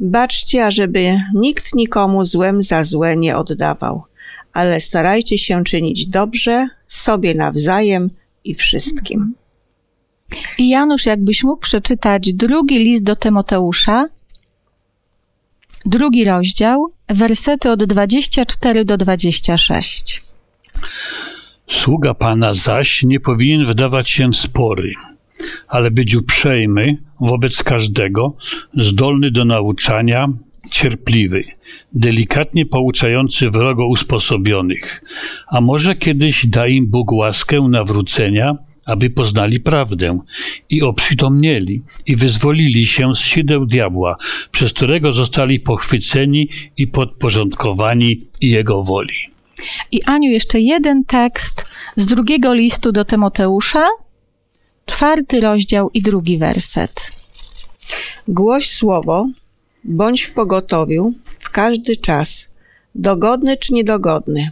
Baczcie, ażeby nikt nikomu złem za złe nie oddawał, ale starajcie się czynić dobrze sobie nawzajem i wszystkim. I Janusz, jakbyś mógł przeczytać drugi list do Tymoteusza, drugi rozdział, wersety od 24 do 26. Sługa Pana zaś nie powinien wydawać się w spory, ale być uprzejmy wobec każdego, zdolny do nauczania, cierpliwy, delikatnie pouczający wrogo usposobionych, a może kiedyś da im Bóg łaskę nawrócenia, aby poznali prawdę i oprzytomnieli i wyzwolili się z sideł diabła, przez którego zostali pochwyceni i podporządkowani jego woli. I Aniu, jeszcze jeden tekst z drugiego listu do Tymoteusza, czwarty rozdział i drugi werset. Głoś słowo, bądź w pogotowiu w każdy czas, dogodny czy niedogodny.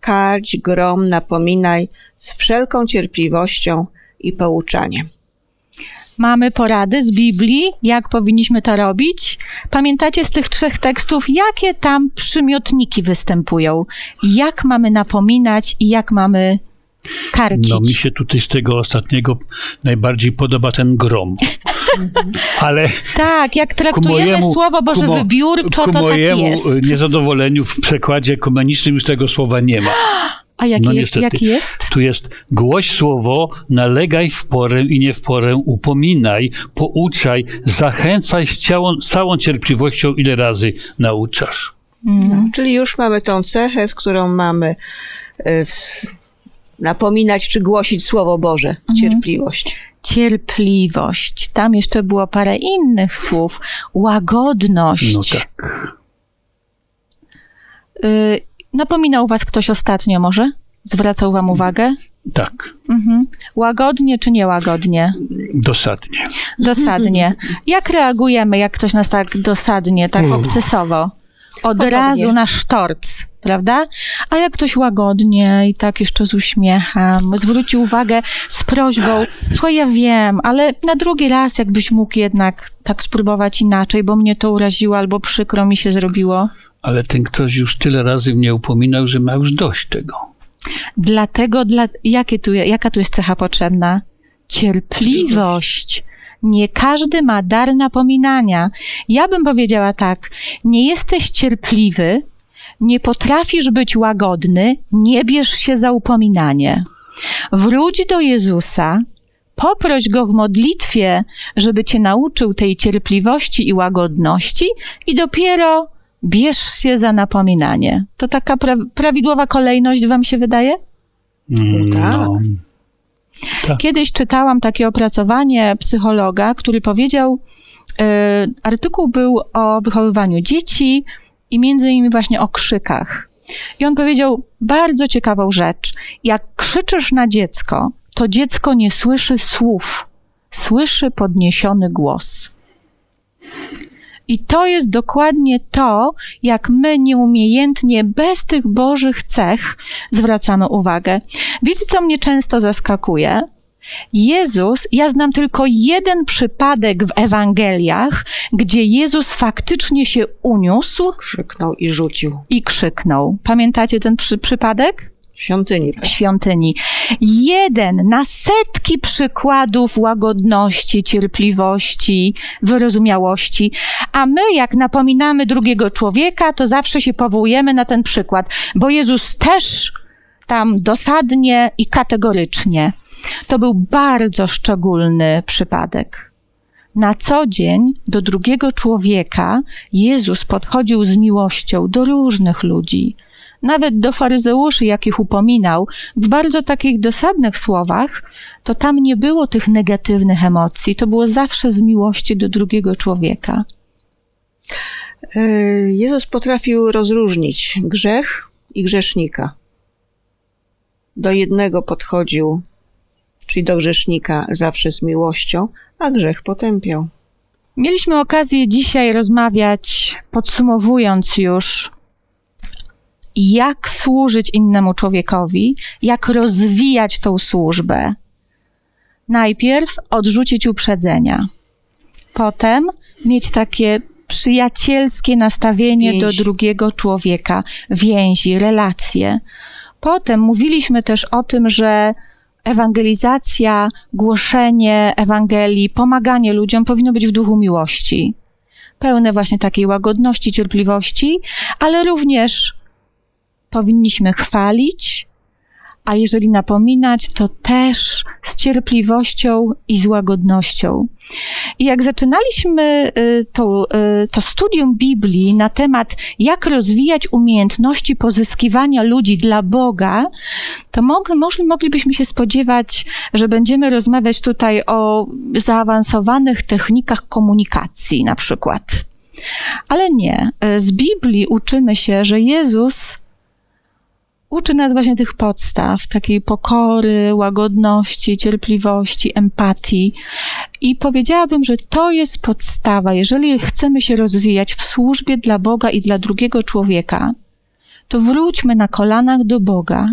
Karć, grom, napominaj z wszelką cierpliwością i pouczaniem. Mamy porady z Biblii, jak powinniśmy to robić. Pamiętacie z tych trzech tekstów, jakie tam przymiotniki występują? Jak mamy napominać i jak mamy karcić? No mi się tutaj z tego ostatniego najbardziej podoba ten grom. Ale Tak, jak ku traktujemy mojemu, Słowo Boże ku mo- wybiórczo, ku to tak mojemu jest. niezadowoleniu w przekładzie ekumenicznym już tego słowa nie ma. A jaki, No jest, jaki jest? Tu jest głoś słowo, nalegaj w porę i nie w porę, upominaj, pouczaj, zachęcaj z całą, całą cierpliwością, ile razy nauczasz. Mm. Czyli już mamy tą cechę, z którą mamy w- napominać czy głosić Słowo Boże. Cierpliwość. Cierpliwość. Tam jeszcze było parę innych słów. Łagodność. No tak. Y, napominał was ktoś ostatnio może? Zwracał wam uwagę? Tak, Mhm. Łagodnie czy niełagodnie? dosadnie. Dosadnie. Jak reagujemy, jak ktoś nas tak dosadnie, tak obcesowo? Od Podobnie. razu na sztorc, prawda? A jak ktoś łagodnie i tak jeszcze z uśmiechem zwróci uwagę z prośbą, słuchaj, ja wiem, ale na drugi raz jakbyś mógł jednak tak spróbować inaczej, bo mnie to uraziło albo przykro mi się zrobiło. Ale ten ktoś już tyle razy mnie upominał, że ma już dość tego. Dlatego, dla, jakie tu, jaka tu jest cecha potrzebna? Cierpliwość. Nie każdy ma dar napominania. Ja bym powiedziała tak: nie jesteś cierpliwy, nie potrafisz być łagodny, nie bierz się za upominanie. Wróć do Jezusa, poproś go w modlitwie, żeby cię nauczył tej cierpliwości i łagodności, i dopiero bierz się za napominanie. To taka pra- prawidłowa kolejność, wam się wydaje? Mm, tak. Kiedyś czytałam takie opracowanie psychologa, który powiedział, y, artykuł był o wychowywaniu dzieci i między innymi właśnie o krzykach. I on powiedział bardzo ciekawą rzecz. Jak krzyczysz na dziecko, to dziecko nie słyszy słów, słyszy podniesiony głos. I to jest dokładnie to, jak my nieumiejętnie, bez tych bożych cech, zwracamy uwagę. Wiecie, co mnie często zaskakuje? Jezus, ja znam tylko jeden przypadek w Ewangeliach, gdzie Jezus faktycznie się uniósł Krzyknął i rzucił. i krzyknął. Pamiętacie ten przy, przypadek? Świątyni. w świątyni. Jeden na setki przykładów łagodności, cierpliwości, wyrozumiałości, a my, jak napominamy drugiego człowieka, to zawsze się powołujemy na ten przykład, bo Jezus też tam dosadnie i kategorycznie. To był bardzo szczególny przypadek. Na co dzień do drugiego człowieka Jezus podchodził z miłością do różnych ludzi, nawet do faryzeuszy, jakich upominał, w bardzo takich dosadnych słowach, to tam nie było tych negatywnych emocji. To było zawsze z miłości do drugiego człowieka. E, Jezus potrafił rozróżnić grzech i grzesznika. Do jednego podchodził, czyli do grzesznika, zawsze z miłością, a grzech potępiał. Mieliśmy okazję dzisiaj rozmawiać, podsumowując już, jak służyć innemu człowiekowi, jak rozwijać tą służbę. Najpierw odrzucić uprzedzenia, potem mieć takie przyjacielskie nastawienie do drugiego człowieka, więzi, relacje. Potem mówiliśmy też o tym, że ewangelizacja, głoszenie Ewangelii, pomaganie ludziom powinno być w duchu miłości. Pełne właśnie takiej łagodności, cierpliwości, ale również powinniśmy chwalić, a jeżeli napominać, to też z cierpliwością i z łagodnością. I jak zaczynaliśmy y, to, y, to studium Biblii na temat, jak rozwijać umiejętności pozyskiwania ludzi dla Boga, to mogli, mogli, moglibyśmy się spodziewać, że będziemy rozmawiać tutaj o zaawansowanych technikach komunikacji, na przykład. Ale nie. Y, Z Biblii uczymy się, że Jezus uczy nas właśnie tych podstaw, takiej pokory, łagodności, cierpliwości, empatii. I powiedziałabym, że to jest podstawa. Jeżeli chcemy się rozwijać w służbie dla Boga i dla drugiego człowieka, to wróćmy na kolanach do Boga,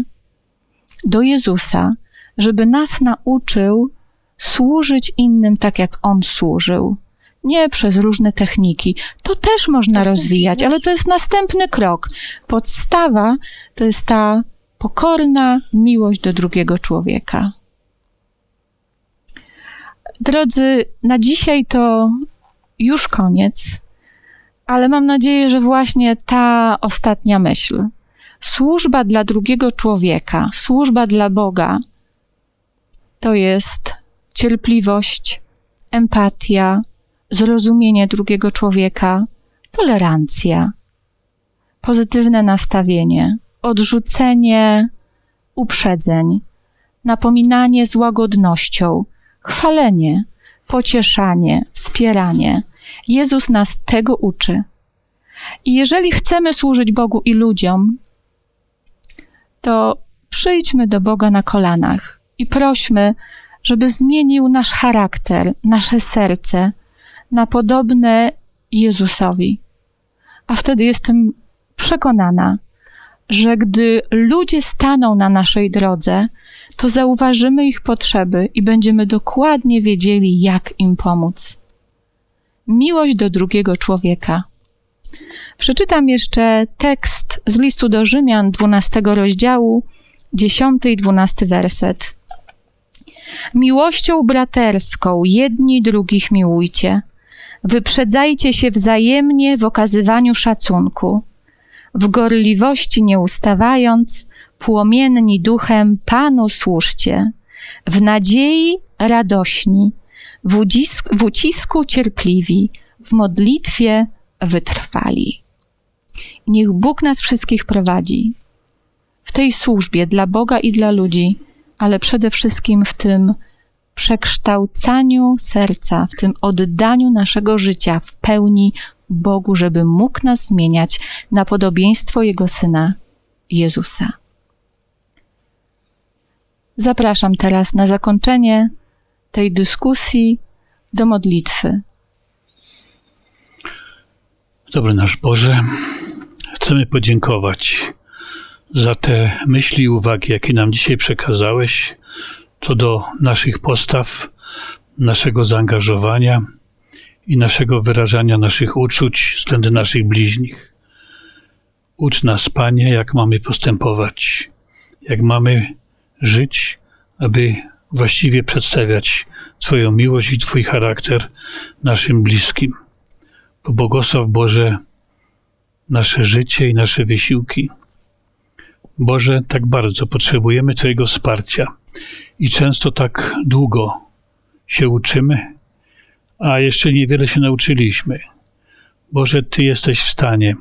do Jezusa, żeby nas nauczył służyć innym tak, jak On służył. Nie przez różne techniki. To też można rozwijać, ale to jest następny krok. Podstawa to jest ta pokorna miłość do drugiego człowieka. Drodzy, na dzisiaj to już koniec, ale mam nadzieję, że właśnie ta ostatnia myśl, służba dla drugiego człowieka, służba dla Boga, to jest cierpliwość, empatia, zrozumienie drugiego człowieka, tolerancja, pozytywne nastawienie, odrzucenie uprzedzeń, napominanie z łagodnością, chwalenie, pocieszanie, wspieranie. Jezus nas tego uczy. I jeżeli chcemy służyć Bogu i ludziom, to przyjdźmy do Boga na kolanach i prośmy, żeby zmienił nasz charakter, nasze serce na podobne Jezusowi. A wtedy jestem przekonana, że gdy ludzie staną na naszej drodze, to zauważymy ich potrzeby i będziemy dokładnie wiedzieli, jak im pomóc. Miłość do drugiego człowieka. Przeczytam jeszcze tekst z listu do Rzymian 12 rozdziału, 10 i 12 werset. Miłością braterską jedni drugich miłujcie. Wyprzedzajcie się wzajemnie w okazywaniu szacunku. W gorliwości nie ustawając, płomienni duchem Panu służcie. W nadziei radośni, w, ucisk, w ucisku cierpliwi, w modlitwie wytrwali. Niech Bóg nas wszystkich prowadzi w tej służbie dla Boga i dla ludzi, ale przede wszystkim w tym przekształcaniu serca, w tym oddaniu naszego życia w pełni Bogu, żeby mógł nas zmieniać na podobieństwo Jego Syna Jezusa. Zapraszam teraz na zakończenie tej dyskusji do modlitwy. Dobry nasz Boże, chcemy podziękować za te myśli i uwagi, jakie nam dzisiaj przekazałeś. Co do naszych postaw, naszego zaangażowania i naszego wyrażania naszych uczuć względem naszych bliźnich. Ucz nas, Panie, jak mamy postępować, jak mamy żyć, aby właściwie przedstawiać Twoją miłość i Twój charakter naszym bliskim. Pobłogosław Boże nasze życie i nasze wysiłki. Boże, tak bardzo potrzebujemy Twojego wsparcia i często tak długo się uczymy, a jeszcze niewiele się nauczyliśmy. Boże, Ty jesteś w stanie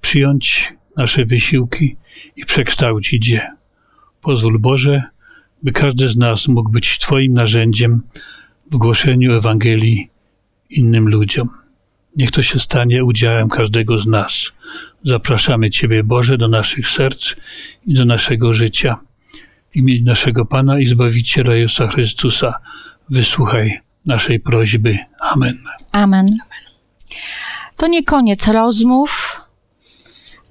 przyjąć nasze wysiłki i przekształcić je. Pozwól Boże, by każdy z nas mógł być Twoim narzędziem w głoszeniu Ewangelii innym ludziom. Niech to się stanie udziałem każdego z nas. Zapraszamy Ciebie, Boże, do naszych serc i do naszego życia. W imieniu naszego Pana i Zbawiciela Jezusa Chrystusa wysłuchaj naszej prośby. Amen. Amen. To nie koniec rozmów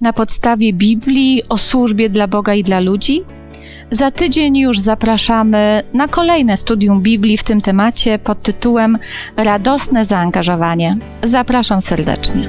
na podstawie Biblii o służbie dla Boga i dla ludzi. Za tydzień już zapraszamy na kolejne studium Biblii w tym temacie pod tytułem Radosne zaangażowanie. Zapraszam serdecznie.